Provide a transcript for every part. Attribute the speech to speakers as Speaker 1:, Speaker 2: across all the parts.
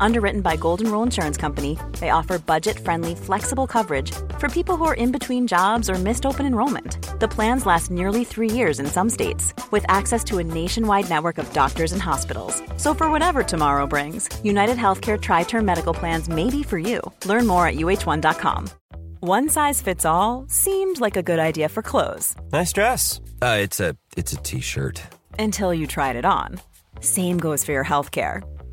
Speaker 1: Underwritten by Golden Rule Insurance Company, they offer budget friendly, flexible coverage for people who are in between jobs or missed open enrollment. The plans last nearly three years in some states, with access to a nationwide network of doctors and hospitals. So, for whatever tomorrow brings, United Healthcare Tri Term Medical Plans may be for you. Learn more at uh1.com. One size fits all seemed like a good idea for clothes.
Speaker 2: Nice dress. Uh, it's a it's a t-shirt.
Speaker 1: Until you tried it on. Same goes for your healthcare.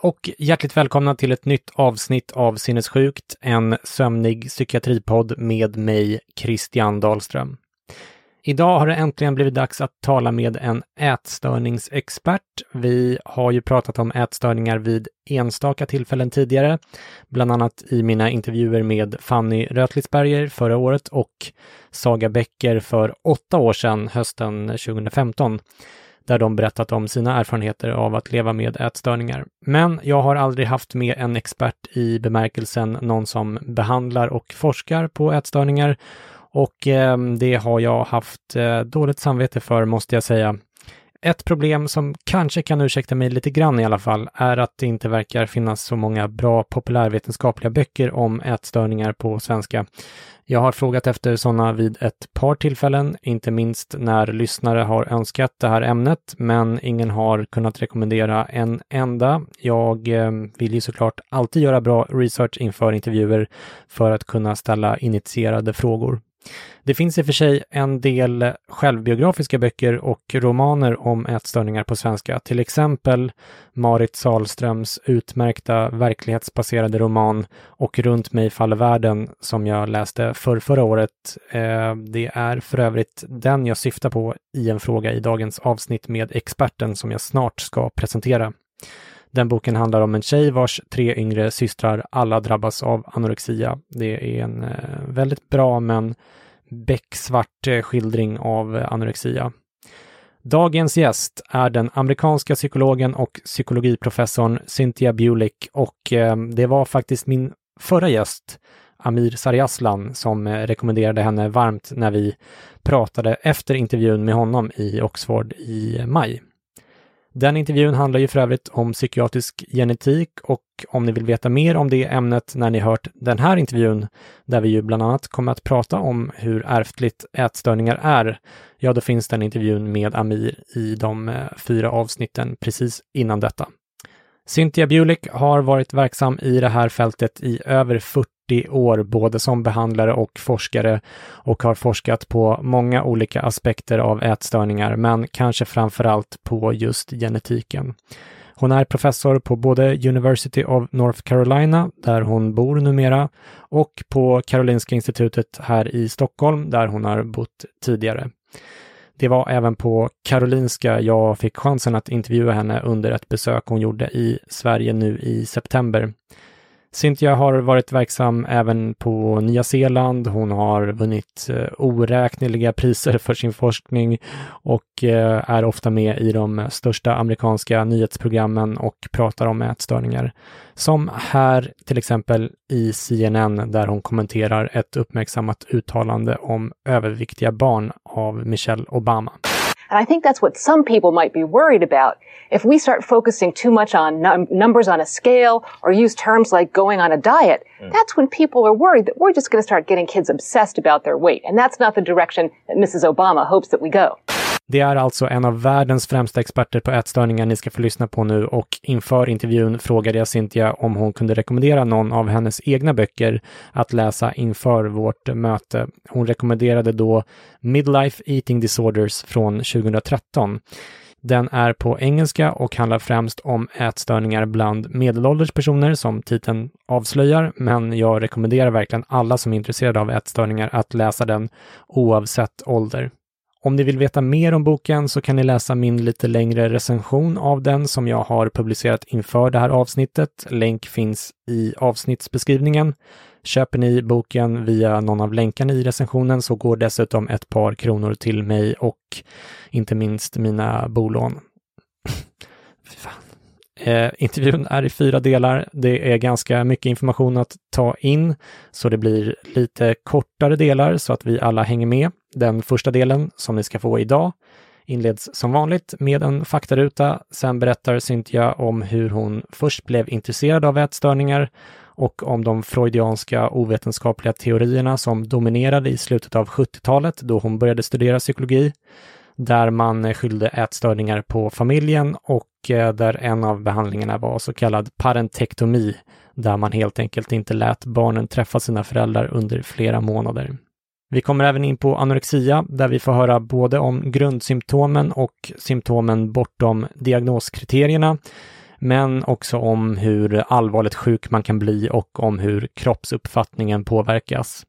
Speaker 3: och hjärtligt välkomna till ett nytt avsnitt av Sinnessjukt, en sömnig psykiatripodd med mig, Christian Dahlström. Idag har det äntligen blivit dags att tala med en ätstörningsexpert. Vi har ju pratat om ätstörningar vid enstaka tillfällen tidigare, bland annat i mina intervjuer med Fanny Rötlisberger förra året och Saga Bäcker för åtta år sedan, hösten 2015 där de berättat om sina erfarenheter av att leva med ätstörningar. Men jag har aldrig haft med en expert i bemärkelsen någon som behandlar och forskar på ätstörningar och eh, det har jag haft eh, dåligt samvete för måste jag säga. Ett problem som kanske kan ursäkta mig lite grann i alla fall är att det inte verkar finnas så många bra populärvetenskapliga böcker om ätstörningar på svenska. Jag har frågat efter sådana vid ett par tillfällen, inte minst när lyssnare har önskat det här ämnet, men ingen har kunnat rekommendera en enda. Jag eh, vill ju såklart alltid göra bra research inför intervjuer för att kunna ställa initierade frågor. Det finns i och för sig en del självbiografiska böcker och romaner om ätstörningar på svenska, till exempel Marit Salströms utmärkta verklighetsbaserade roman Och runt mig faller världen som jag läste för förra året. Eh, det är för övrigt den jag syftar på i en fråga i dagens avsnitt med experten som jag snart ska presentera. Den boken handlar om en tjej vars tre yngre systrar alla drabbas av anorexia. Det är en eh, väldigt bra men becksvart eh, skildring av eh, anorexia. Dagens gäst är den amerikanska psykologen och psykologiprofessorn Cynthia Bulick och det var faktiskt min förra gäst, Amir Sariaslan, som rekommenderade henne varmt när vi pratade efter intervjun med honom i Oxford i maj. Den intervjun handlar ju för övrigt om psykiatrisk genetik och om ni vill veta mer om det ämnet när ni hört den här intervjun, där vi ju bland annat kommer att prata om hur ärftligt ätstörningar är, ja, då finns den intervjun med Amir i de eh, fyra avsnitten precis innan detta. Cynthia Bulick har varit verksam i det här fältet i över 40 år, både som behandlare och forskare och har forskat på många olika aspekter av ätstörningar, men kanske framför allt på just genetiken. Hon är professor på både University of North Carolina, där hon bor numera, och på Karolinska institutet här i Stockholm, där hon har bott tidigare. Det var även på Karolinska jag fick chansen att intervjua henne under ett besök hon gjorde i Sverige nu i september. Cynthia har varit verksam även på Nya Zeeland. Hon har vunnit eh, oräkneliga priser för sin forskning och eh, är ofta med i de största amerikanska nyhetsprogrammen och pratar om ätstörningar. Som här till exempel i CNN där hon kommenterar ett uppmärksammat uttalande om överviktiga barn av Michelle Obama.
Speaker 4: And I think that's what some people might be worried about. If we start focusing too much on num- numbers on a scale or use terms like going on a diet, mm. that's when people are worried that we're just going to start getting kids obsessed about their weight. And that's not the direction that Mrs. Obama hopes that we go.
Speaker 3: Det är alltså en av världens främsta experter på ätstörningar ni ska få lyssna på nu och inför intervjun frågade jag Cynthia om hon kunde rekommendera någon av hennes egna böcker att läsa inför vårt möte. Hon rekommenderade då Midlife Eating Disorders från 2013. Den är på engelska och handlar främst om ätstörningar bland medelålders personer som titeln avslöjar, men jag rekommenderar verkligen alla som är intresserade av ätstörningar att läsa den oavsett ålder. Om ni vill veta mer om boken så kan ni läsa min lite längre recension av den som jag har publicerat inför det här avsnittet. Länk finns i avsnittsbeskrivningen. Köper ni boken via någon av länkarna i recensionen så går dessutom ett par kronor till mig och inte minst mina bolån. Eh, intervjun är i fyra delar. Det är ganska mycket information att ta in, så det blir lite kortare delar så att vi alla hänger med. Den första delen, som ni ska få idag, inleds som vanligt med en faktaruta. Sen berättar Cynthia om hur hon först blev intresserad av ätstörningar och om de freudianska ovetenskapliga teorierna som dominerade i slutet av 70-talet då hon började studera psykologi där man eh, skyllde ätstörningar på familjen och eh, där en av behandlingarna var så kallad parentektomi, där man helt enkelt inte lät barnen träffa sina föräldrar under flera månader. Vi kommer även in på anorexia, där vi får höra både om grundsymptomen och symptomen bortom diagnoskriterierna, men också om hur allvarligt sjuk man kan bli och om hur kroppsuppfattningen påverkas.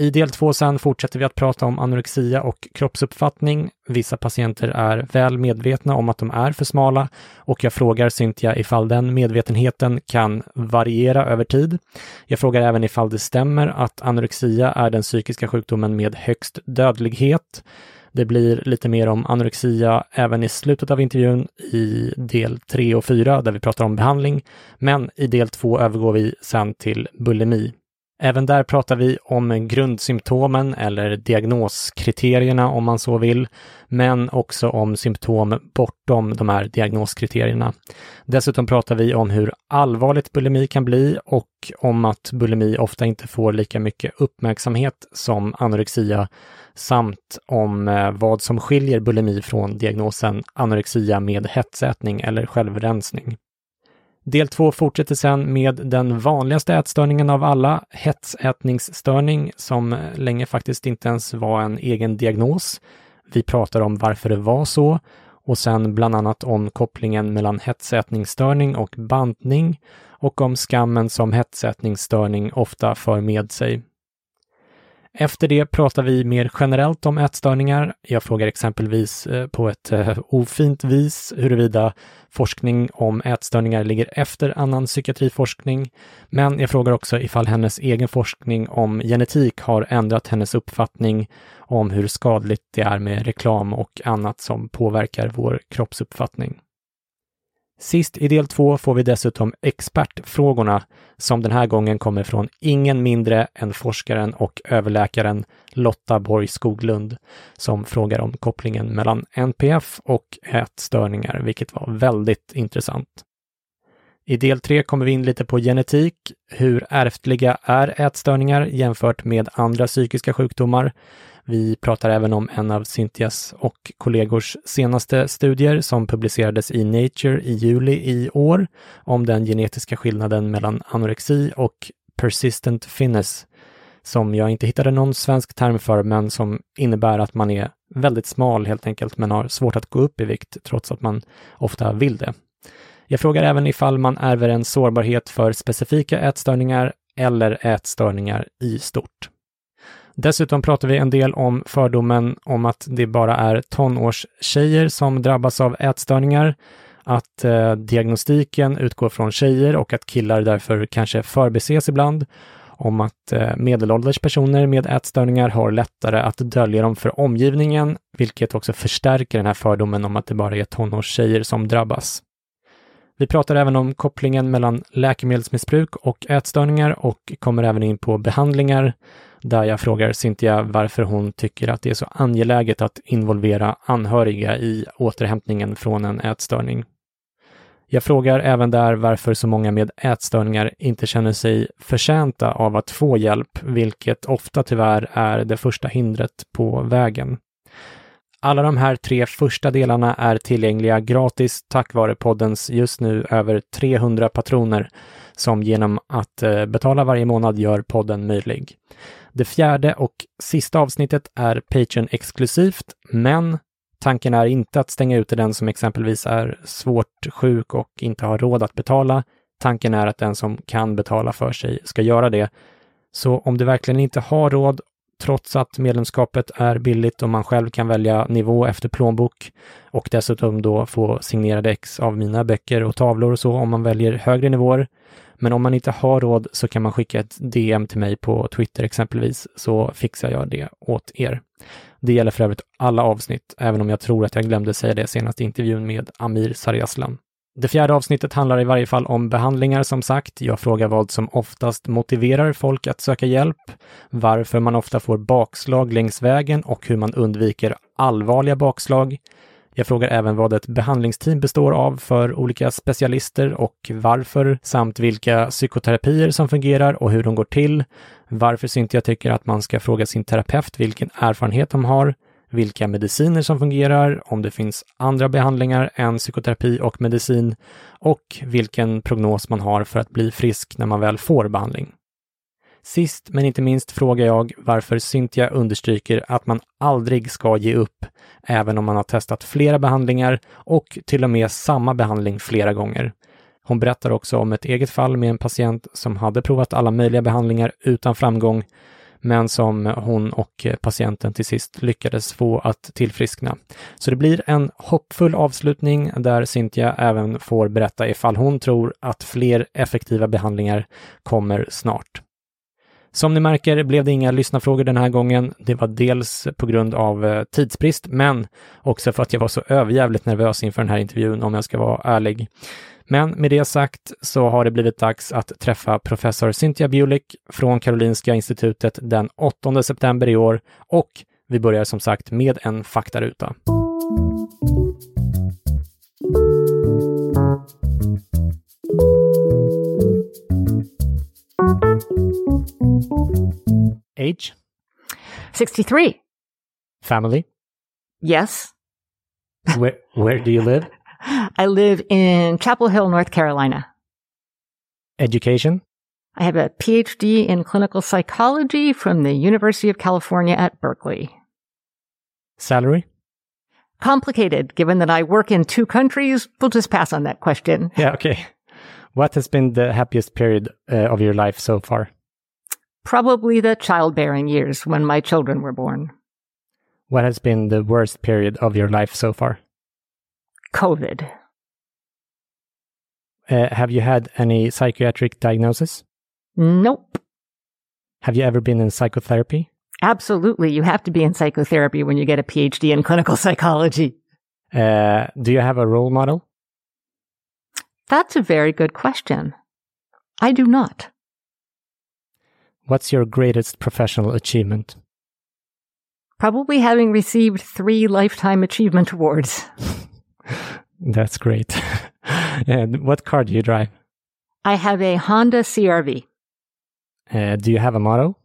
Speaker 3: I del två sen fortsätter vi att prata om anorexia och kroppsuppfattning. Vissa patienter är väl medvetna om att de är för smala och jag frågar Cynthia ifall den medvetenheten kan variera över tid. Jag frågar även ifall det stämmer att anorexia är den psykiska sjukdomen med högst dödlighet. Det blir lite mer om anorexia även i slutet av intervjun i del 3 och 4 där vi pratar om behandling. Men i del 2 övergår vi sen till bulimi. Även där pratar vi om grundsymptomen eller diagnoskriterierna om man så vill, men också om symptom bortom de här diagnoskriterierna. Dessutom pratar vi om hur allvarligt bulimi kan bli och om att bulimi ofta inte får lika mycket uppmärksamhet som anorexia samt om eh, vad som skiljer bulimi från diagnosen anorexia med hetsätning eller självrensning. Del två fortsätter sen med den vanligaste ätstörningen av alla, hetsätningsstörning, som eh, länge faktiskt inte ens var en egen diagnos. Vi pratar om varför det var så och sen bland annat om kopplingen mellan hetsätningsstörning och bantning och om skammen som hetsätningsstörning ofta för med sig. Efter det pratar vi mer generellt om ätstörningar. Jag frågar exempelvis eh, på ett eh, ofint vis huruvida forskning om ätstörningar ligger efter annan psykiatriforskning. Men jag frågar också ifall hennes egen forskning om genetik har ändrat hennes uppfattning om hur skadligt det är med reklam och annat som påverkar vår kroppsuppfattning. Sist i del två får vi dessutom expertfrågorna som den här gången kommer från ingen mindre än forskaren och överläkaren Lotta Borg Skoglund som frågar om kopplingen mellan NPF och ätstörningar, vilket var väldigt intressant. I del tre kommer vi in lite på genetik. Hur ärftliga är ätstörningar jämfört med andra psykiska sjukdomar? Vi pratar även om en av Cynthias och kollegors senaste studier som publicerades i Nature i juli i år om den genetiska skillnaden mellan anorexi och persistent finnes som jag inte hittade någon svensk term för, men som innebär att man är väldigt smal helt enkelt, men har svårt att gå upp i vikt trots att man ofta vill det. Jag frågar även ifall man ärver en sårbarhet för specifika ätstörningar eller ätstörningar i stort. Dessutom pratar vi en del om fördomen om att det bara är tonårstjejer som drabbas av ätstörningar, att eh, diagnostiken utgår från tjejer och att killar därför kanske förbises ibland, om att eh, medelålders personer med ätstörningar har lättare att dölja dem för omgivningen, vilket också förstärker den här fördomen om att det bara är tonårstjejer som drabbas. Vi pratar även om kopplingen mellan läkemedelsmissbruk och ätstörningar och kommer även in på behandlingar där jag frågar Cynthia varför hon tycker att det är så angeläget att involvera anhöriga i återhämtningen från en ätstörning. Jag frågar även där varför så många med ätstörningar inte känner sig förtjänta av att få hjälp, vilket ofta tyvärr är det första hindret på vägen. Alla de här tre första delarna är tillgängliga gratis tack vare poddens just nu över 300 patroner som genom att eh, betala varje månad gör podden möjlig. Det fjärde och sista avsnittet är Patreon-exklusivt, men tanken är inte att stänga ute den som exempelvis är svårt sjuk och inte har råd att betala. Tanken är att den som kan betala för sig ska göra det. Så om du verkligen inte har råd trots att medlemskapet är billigt och man själv kan välja nivå efter plånbok och dessutom då få signerade ex av mina böcker och tavlor och så om man väljer högre nivåer. Men om man inte har råd så kan man skicka ett DM till mig på Twitter exempelvis, så fixar jag det åt er. Det gäller för övrigt alla avsnitt, även om jag tror att jag glömde säga det senast i intervjun med Amir Sariaslan. Det fjärde avsnittet handlar i varje fall om behandlingar som sagt. Jag frågar vad som oftast motiverar folk att söka hjälp, varför man ofta får bakslag längs vägen och hur man undviker allvarliga bakslag. Jag frågar även vad ett behandlingsteam består av för olika specialister och varför, samt vilka psykoterapier som fungerar och hur de går till. Varför Cynthia tycker att man ska fråga sin terapeut vilken erfarenhet de har, vilka mediciner som fungerar, om det finns andra behandlingar än psykoterapi och medicin och vilken prognos man har för att bli frisk när man väl får behandling. Sist men inte minst frågar jag varför Cynthia understryker att man aldrig ska ge upp, även om man har testat flera behandlingar och till och med samma behandling flera gånger. Hon berättar också om ett eget fall med en patient som hade provat alla möjliga behandlingar utan framgång, men som hon och eh, patienten till sist lyckades få att tillfriskna. Så det blir en hoppfull avslutning där Cynthia även får berätta ifall hon tror att fler effektiva behandlingar kommer snart. Som ni märker blev det inga lyssnarfrågor den här gången. Det var dels på grund av eh, tidsbrist, men också för att jag var så överjävligt nervös inför den här intervjun, om jag ska vara ärlig. Men med det sagt så har det blivit dags att träffa professor Cynthia Bulik från Karolinska institutet den 8 september i år och vi börjar som sagt med en faktaruta. Age?
Speaker 5: 63.
Speaker 3: Family?
Speaker 5: Yes.
Speaker 3: Where, where do you live?
Speaker 5: I live in Chapel Hill, North Carolina.
Speaker 3: Education?
Speaker 5: I have a PhD in clinical psychology from the University of California at Berkeley.
Speaker 3: Salary?
Speaker 5: Complicated, given that I work in two countries. We'll just pass on that question.
Speaker 3: Yeah, okay. What has been the happiest period uh, of your life so far?
Speaker 5: Probably the childbearing years when my children were born.
Speaker 3: What has been the worst period of your life so far?
Speaker 5: COVID.
Speaker 3: Uh, have you had any psychiatric diagnosis?
Speaker 5: Nope.
Speaker 3: Have you ever been in psychotherapy?
Speaker 5: Absolutely. You have to be in psychotherapy when you get a PhD in clinical psychology.
Speaker 3: Uh, do you have a role model?
Speaker 5: That's a very good question. I do not.
Speaker 3: What's your greatest professional achievement?
Speaker 5: Probably having received three Lifetime Achievement Awards.
Speaker 3: That's great. and what car do you drive?
Speaker 5: I have a Honda CRV.
Speaker 3: Uh, do you have a motto?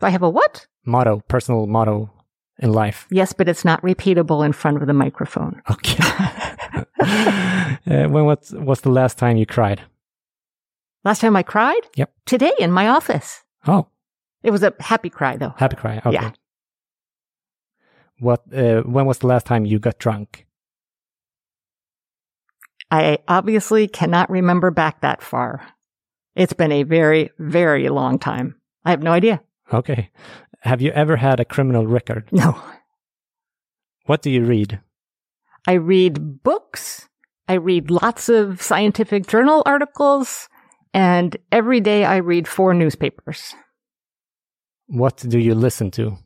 Speaker 5: Do I have a what?
Speaker 3: Motto, personal motto in life.
Speaker 5: Yes, but it's not repeatable in front of the microphone.
Speaker 3: Okay. uh, when was, was the last time you cried?
Speaker 5: Last time I cried?
Speaker 3: Yep.
Speaker 5: Today in my office.
Speaker 3: Oh,
Speaker 5: It was a happy cry though.
Speaker 3: happy cry. Okay.
Speaker 5: Yeah.
Speaker 3: What? Uh, when was the last time you got drunk?
Speaker 5: I obviously cannot remember back that far. It's been a very, very long time. I have no idea.
Speaker 3: Okay. Have you ever had a criminal record?
Speaker 5: No.
Speaker 3: What do you read?
Speaker 5: I read books. I read lots of scientific journal articles. And every day I read four newspapers.
Speaker 3: What do you listen to?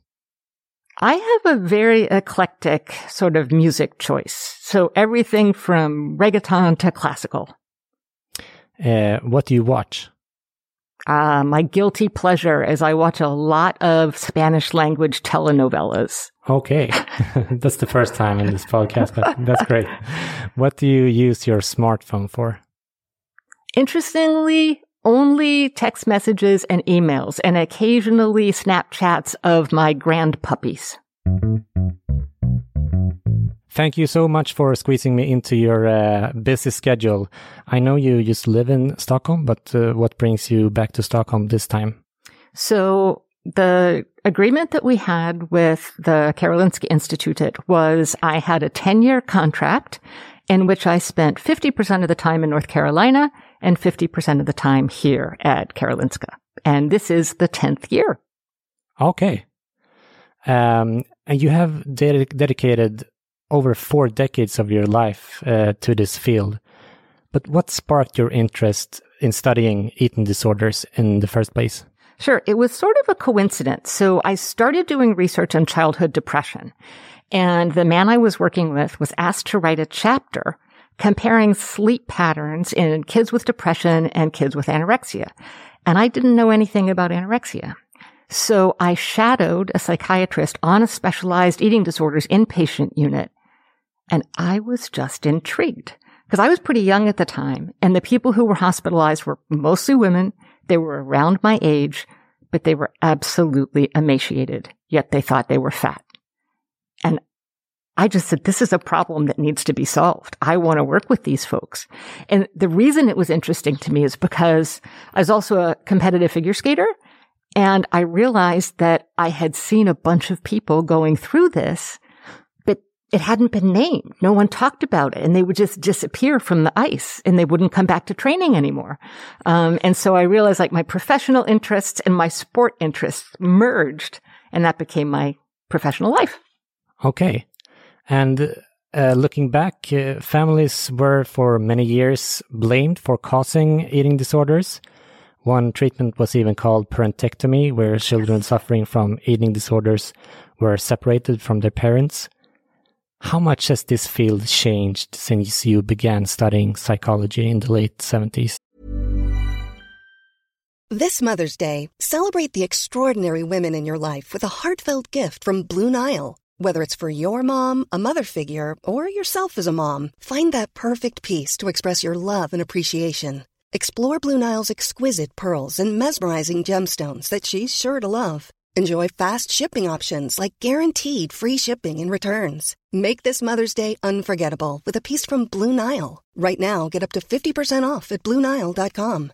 Speaker 5: I have a very eclectic sort of music choice. So everything from reggaeton to classical.
Speaker 3: Uh, what do you watch?
Speaker 5: Uh, my guilty pleasure is I watch a lot of Spanish language telenovelas.
Speaker 3: Okay. that's the first time in this podcast, but that's great. What do you use your smartphone for?
Speaker 5: Interestingly, only text messages and emails and occasionally Snapchats of my grand puppies.
Speaker 3: Thank you so much for squeezing me into your uh, busy schedule. I know you used to live in Stockholm, but uh, what brings you back to Stockholm this time?
Speaker 5: So the agreement that we had with the Karolinska Institute was I had a 10 year contract in which I spent 50% of the time in North Carolina and 50% of the time here at Karolinska. And this is the 10th year.
Speaker 3: Okay. Um, and you have ded- dedicated over four decades of your life uh, to this field. But what sparked your interest in studying eating disorders in the first place?
Speaker 5: Sure. It was sort of a coincidence. So I started doing research on childhood depression and the man I was working with was asked to write a chapter comparing sleep patterns in kids with depression and kids with anorexia. And I didn't know anything about anorexia. So I shadowed a psychiatrist on a specialized eating disorders inpatient unit and I was just intrigued because I was pretty young at the time and the people who were hospitalized were mostly women. They were around my age, but they were absolutely emaciated, yet they thought they were fat. And I just said, this is a problem that needs to be solved. I want to work with these folks. And the reason it was interesting to me is because I was also a competitive figure skater. And I realized that I had seen a bunch of people going through this it hadn't been named. No one talked about it and they would just disappear from the ice and they wouldn't come back to training anymore. Um, and so I realized like my professional interests and my sport interests merged and that became my professional life.
Speaker 3: Okay. And uh, looking back, uh, families were for many years blamed for causing eating disorders. One treatment was even called parentectomy, where children suffering from eating disorders were separated from their parents. How much has this field changed since you began studying psychology in the late 70s?
Speaker 6: This Mother's Day, celebrate the extraordinary women in your life with a heartfelt gift from Blue Nile. Whether it's for your mom, a mother figure, or yourself as a mom, find that perfect piece to express your love and appreciation. Explore Blue Nile's exquisite pearls and mesmerizing gemstones that she's sure to love. Enjoy fast shipping options like guaranteed free shipping and returns. Make this Mother's Day unforgettable with a piece from Blue Nile. Right now, get up to 50% off at BlueNile.com.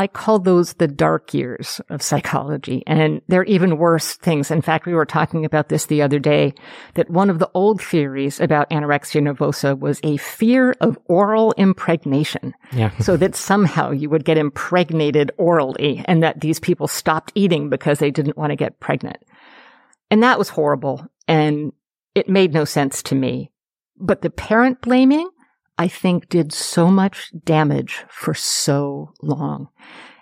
Speaker 5: I call those the dark years of psychology. And they're even worse things. In fact, we were talking about this the other day that one of the old theories about anorexia nervosa was a fear of oral impregnation.
Speaker 3: Yeah.
Speaker 5: so that somehow you would get impregnated orally and that these people stopped eating because they didn't want to get pregnant. And that was horrible. And it made no sense to me. But the parent blaming, I think did so much damage for so long.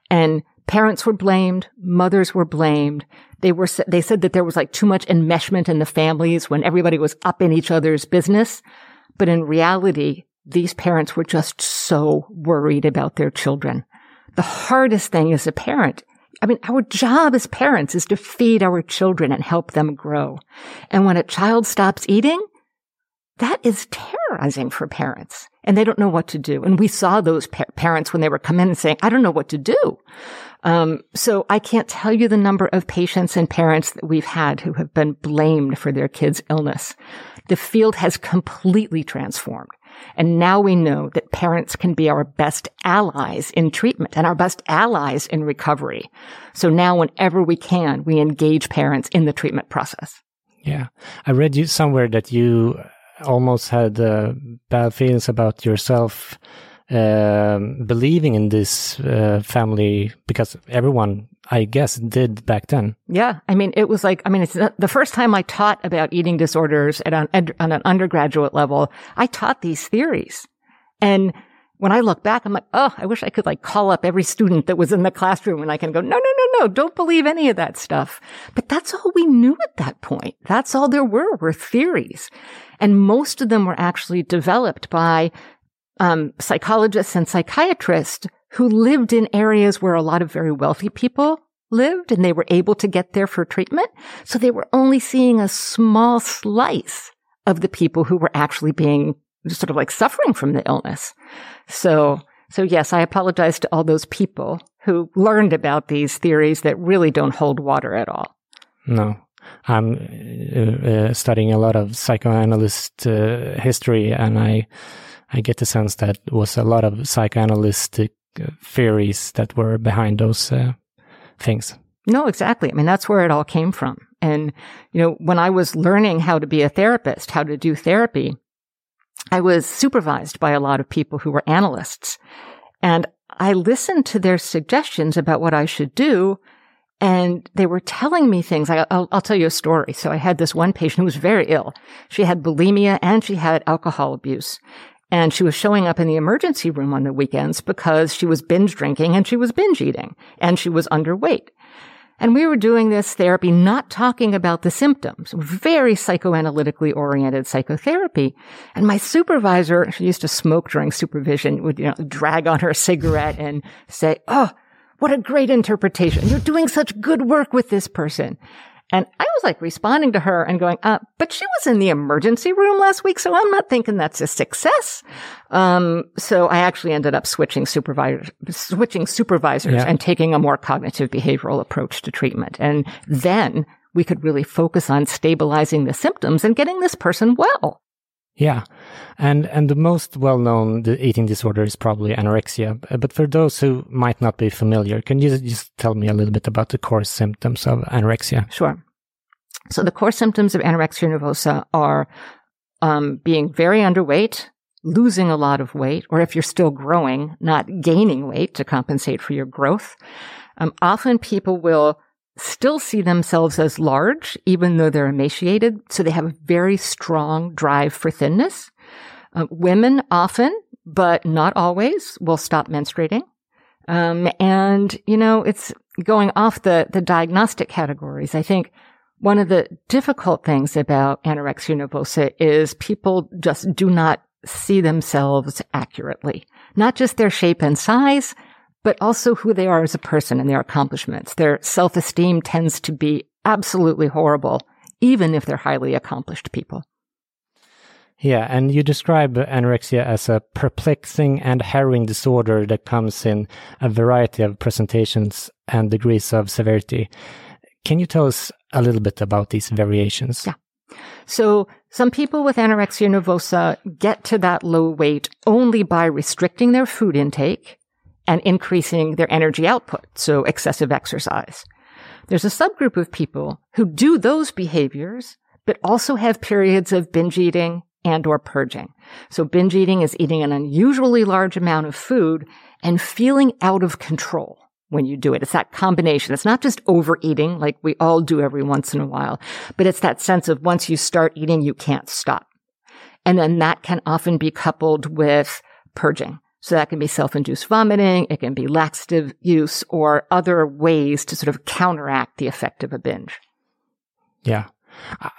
Speaker 5: And parents were blamed, mothers were blamed. They were, they said that there was like too much enmeshment in the families when everybody was up in each other's business. But in reality, these parents were just so worried about their children. The hardest thing as a parent I mean, our job as parents is to feed our children and help them grow. And when a child stops eating, that is terrorizing for parents and they don't know what to do. And we saw those pa- parents when they were coming in saying, I don't know what to do. Um, so I can't tell you the number of patients and parents that we've had who have been blamed for their kids' illness. The field has completely transformed. And now we know that parents can be our best allies in treatment and our best allies in recovery. So now whenever we can, we engage parents in the treatment process.
Speaker 3: Yeah. I read you somewhere that you almost had uh, bad feelings about yourself um, believing in this uh, family because everyone, I guess, did back then.
Speaker 5: Yeah, I mean, it was like, I mean, it's the first time I taught about eating disorders at an, on an undergraduate level. I taught these theories, and when I look back, I'm like, oh, I wish I could like call up every student that was in the classroom and I can go, no, no, no, don't believe any of that stuff. But that's all we knew at that point. That's all there were, were theories. And most of them were actually developed by um, psychologists and psychiatrists who lived in areas where a lot of very wealthy people lived and they were able to get there for treatment. So they were only seeing a small slice of the people who were actually being sort of like suffering from the illness. So, so yes, I apologize to all those people who learned about these theories that really don't hold water at all.
Speaker 3: No. I'm uh, uh, studying a lot of psychoanalyst uh, history and I I get the sense that was a lot of psychoanalytic uh, theories that were behind those uh, things.
Speaker 5: No, exactly. I mean, that's where it all came from. And, you know, when I was learning how to be a therapist, how to do therapy, I was supervised by a lot of people who were analysts. And I listened to their suggestions about what I should do. And they were telling me things. I, will I'll tell you a story. So I had this one patient who was very ill. She had bulimia and she had alcohol abuse. And she was showing up in the emergency room on the weekends because she was binge drinking and she was binge eating and she was underweight. And we were doing this therapy, not talking about the symptoms, very psychoanalytically oriented psychotherapy. And my supervisor, she used to smoke during supervision, would, you know, drag on her cigarette and say, Oh, what a great interpretation. You're doing such good work with this person. And I was like responding to her and going, uh, but she was in the emergency room last week, so I'm not thinking that's a success. Um, so I actually ended up switching supervisors, switching supervisors yeah. and taking a more cognitive behavioral approach to treatment. And then we could really focus on stabilizing the symptoms and getting this person well.
Speaker 3: Yeah. And and the most well-known eating disorder is probably anorexia. But for those who might not be familiar, can you just tell me a little bit about the core symptoms of anorexia?
Speaker 5: Sure. So the core symptoms of anorexia nervosa are um, being very underweight, losing a lot of weight, or if you're still growing, not gaining weight to compensate for your growth. Um, often people will still see themselves as large, even though they're emaciated. So they have a very strong drive for thinness. Uh, women often, but not always, will stop menstruating. Um, and, you know, it's going off the, the diagnostic categories. I think one of the difficult things about anorexia nervosa is people just do not see themselves accurately. Not just their shape and size, but also who they are as a person and their accomplishments. Their self-esteem tends to be absolutely horrible, even if they're highly accomplished people.
Speaker 3: Yeah, and you describe anorexia as a perplexing and harrowing disorder that comes in a variety of presentations and degrees of severity. Can you tell us a little bit about these variations?
Speaker 5: Yeah. So some people with anorexia nervosa get to that low weight only by restricting their food intake and increasing their energy output, so excessive exercise. There's a subgroup of people who do those behaviors, but also have periods of binge eating and or purging. So binge eating is eating an unusually large amount of food and feeling out of control when you do it. It's that combination. It's not just overeating like we all do every once in a while, but it's that sense of once you start eating, you can't stop. And then that can often be coupled with purging. So that can be self-induced vomiting. It can be laxative use or other ways to sort of counteract the effect of a binge.
Speaker 3: Yeah.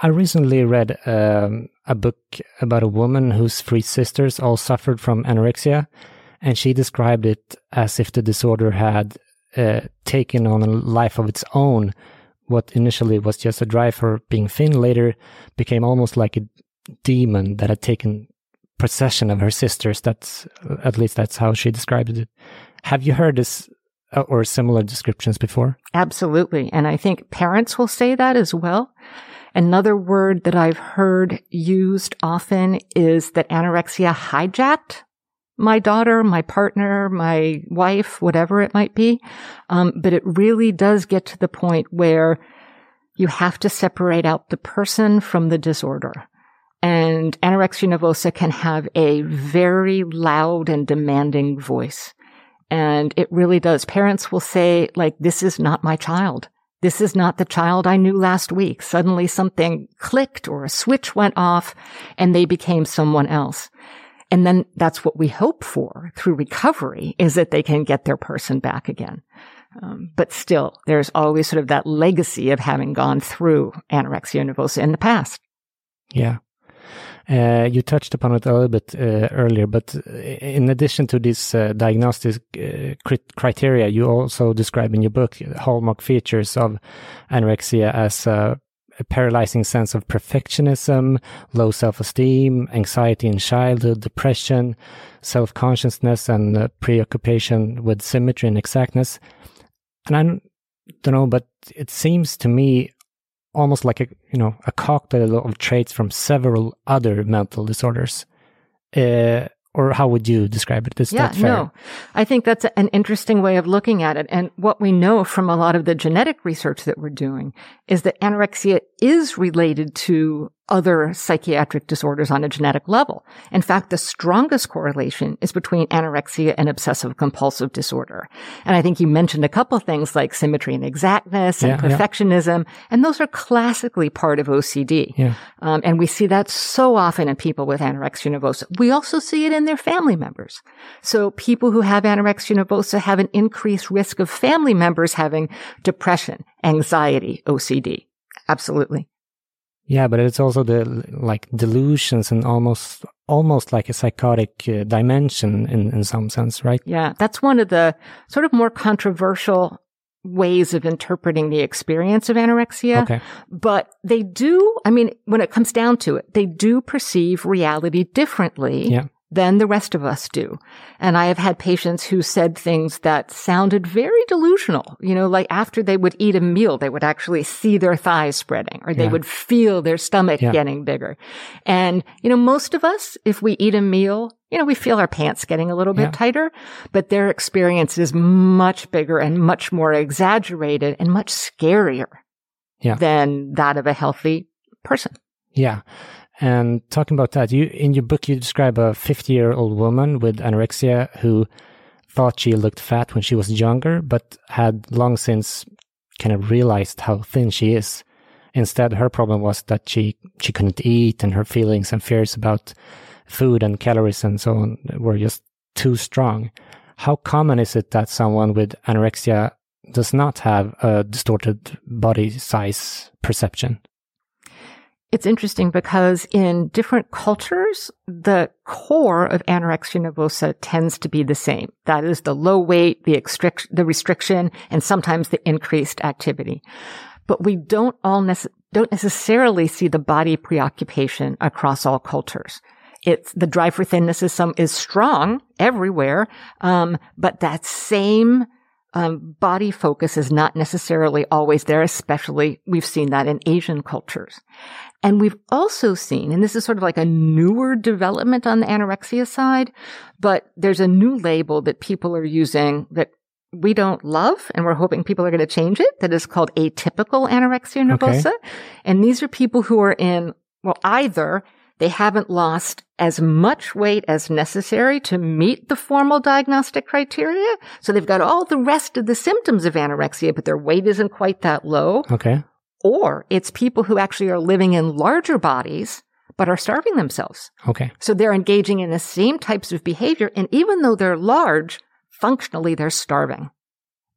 Speaker 3: I recently read um, a book about a woman whose three sisters all suffered from anorexia, and she described it as if the disorder had uh, taken on a life of its own. What initially was just a drive for being thin later became almost like a demon that had taken possession of her sisters. That's at least that's how she described it. Have you heard this uh, or similar descriptions before?
Speaker 5: Absolutely. And I think parents will say that as well. Another word that I've heard used often is that anorexia hijacked my daughter, my partner, my wife, whatever it might be. Um, but it really does get to the point where you have to separate out the person from the disorder. And anorexia nervosa can have a very loud and demanding voice. And it really does. Parents will say, like, this is not my child. This is not the child I knew last week. Suddenly something clicked or a switch went off and they became someone else. And then that's what we hope for through recovery is that they can get their person back again. Um, but still, there's always sort of that legacy of having gone through anorexia nervosa in the past.
Speaker 3: Yeah. Uh, you touched upon it a little bit uh, earlier, but uh, in addition to these uh, diagnostic uh, criteria, you also describe in your book hallmark features of anorexia as a paralyzing sense of perfectionism, low self-esteem, anxiety in childhood, depression, self-consciousness, and uh, preoccupation with symmetry and exactness. And I don't know, but it seems to me almost like a you know a cocktail of traits from several other mental disorders. Uh, or how would you describe it? Is
Speaker 5: yeah,
Speaker 3: that fair?
Speaker 5: no. I think that's an interesting way of looking at it. And what we know from a lot of the genetic research that we're doing is that anorexia is related to other psychiatric disorders on a genetic level. In fact, the strongest correlation is between anorexia and obsessive compulsive disorder. And I think you mentioned a couple things like symmetry and exactness and yeah, perfectionism, yeah. and those are classically part of OCD. Yeah. Um, and we see that so often in people with anorexia nervosa. We also see it in their family members. So people who have anorexia nervosa have an increased risk of family members having depression, anxiety, OCD. Absolutely.
Speaker 3: Yeah, but it's also the like delusions and almost almost like a psychotic uh, dimension in in some sense, right?
Speaker 5: Yeah, that's one of the sort of more controversial ways of interpreting the experience of anorexia. Okay. But they do, I mean, when it comes down to it, they do perceive reality differently. Yeah than the rest of us do. And I have had patients who said things that sounded very delusional. You know, like after they would eat a meal, they would actually see their thighs spreading or they yeah. would feel their stomach yeah. getting bigger. And, you know, most of us, if we eat a meal, you know, we feel our pants getting a little bit yeah. tighter, but their experience is much bigger and much more exaggerated and much scarier than that of a healthy person.
Speaker 3: Yeah. And talking about that, you in your book you describe a 50 year old woman with anorexia who thought she looked fat when she was younger, but had long since kind of realized how thin she is. Instead, her problem was that she she couldn't eat, and her feelings and fears about food and calories and so on were just too strong. How common is it that someone with anorexia does not have a distorted body size perception?
Speaker 5: It's interesting because in different cultures, the core of anorexia nervosa tends to be the same. That is the low weight, the, extric- the restriction, and sometimes the increased activity. But we don't all nece- don't necessarily see the body preoccupation across all cultures. It's the drive for thinness is some is strong everywhere, um, but that same um, body focus is not necessarily always there, especially we've seen that in Asian cultures. And we've also seen, and this is sort of like a newer development on the anorexia side, but there's a new label that people are using that we don't love, and we're hoping people are going to change it, that is called atypical anorexia nervosa. Okay. And these are people who are in, well, either they haven't lost as much weight as necessary to meet the formal diagnostic criteria. So they've got all the rest of the symptoms of anorexia, but their weight isn't quite that low.
Speaker 3: Okay.
Speaker 5: Or it's people who actually are living in larger bodies, but are starving themselves.
Speaker 3: Okay.
Speaker 5: So they're engaging in the same types of behavior. And even though they're large, functionally they're starving.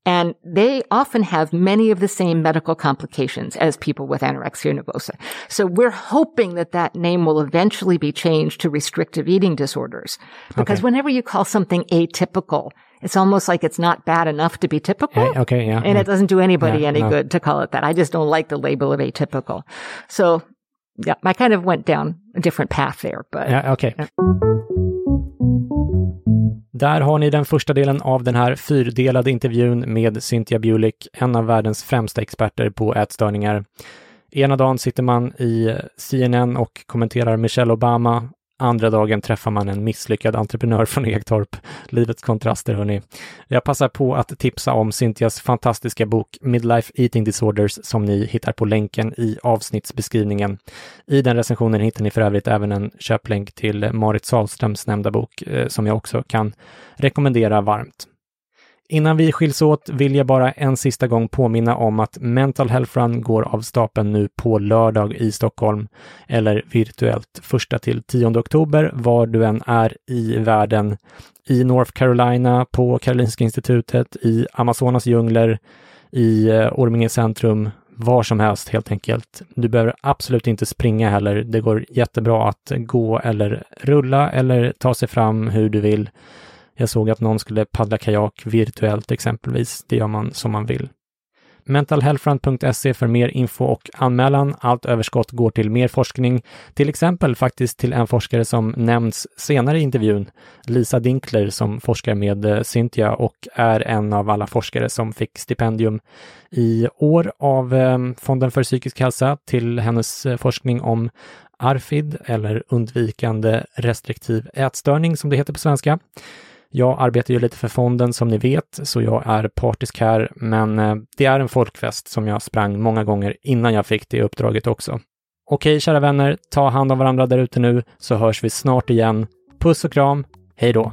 Speaker 5: And they often have many of the same medical complications as people with anorexia nervosa. So we're hoping that that name will eventually be changed to restrictive eating disorders. Because okay. whenever you call something atypical, it's almost like it's not bad enough to be typical.
Speaker 3: Eh, okay, yeah.
Speaker 5: And yeah. it doesn't do anybody yeah, any no. good to call it that. I just don't like the label of atypical. So yeah, I kind of went down a different path there, but.
Speaker 3: Yeah, okay. Yeah. Där har ni den första delen av den här fyrdelade intervjun med Cynthia Bulik, en av världens främsta experter på ätstörningar. Ena dagen sitter man i CNN och kommenterar Michelle Obama. Andra dagen träffar man en misslyckad entreprenör från Egtorp. Livets kontraster, hörni. Jag passar på att tipsa om Cynthias fantastiska bok Midlife Eating Disorders som ni hittar på länken i avsnittsbeskrivningen. I den recensionen hittar ni för övrigt även en köplänk till Marit Sahlströms nämnda bok eh, som jag också kan rekommendera varmt. Innan vi skiljs åt vill jag bara en sista gång påminna om att Mental Health Run går av stapeln nu på lördag i Stockholm eller virtuellt 1 till 10 oktober var du än är i världen. I North Carolina, på Karolinska institutet, i Amazonas djungler, i eh, Orminge centrum, var som helst helt enkelt. Du behöver absolut inte springa heller. Det går jättebra att gå eller rulla eller ta sig fram hur du vill. Jag såg att någon skulle paddla kajak virtuellt exempelvis. Det gör man som man vill. Mentalhealthfront.se för mer info och anmälan. Allt överskott går till mer forskning, till exempel faktiskt till en forskare som nämns senare i intervjun, Lisa Dinkler som forskar med eh, Cynthia och är en av alla forskare som fick stipendium i år av ehm, Fonden för psykisk hälsa till hennes eh, forskning om ARFID eller undvikande restriktiv ätstörning som det heter på svenska. Jag arbetar ju lite för fonden som ni vet, så jag är partisk här, men eh, det är en folkfest som jag sprang många gånger innan jag fick det uppdraget också. Okej, kära vänner, ta hand om varandra där ute nu, så hörs vi snart igen. Puss och kram, hej då!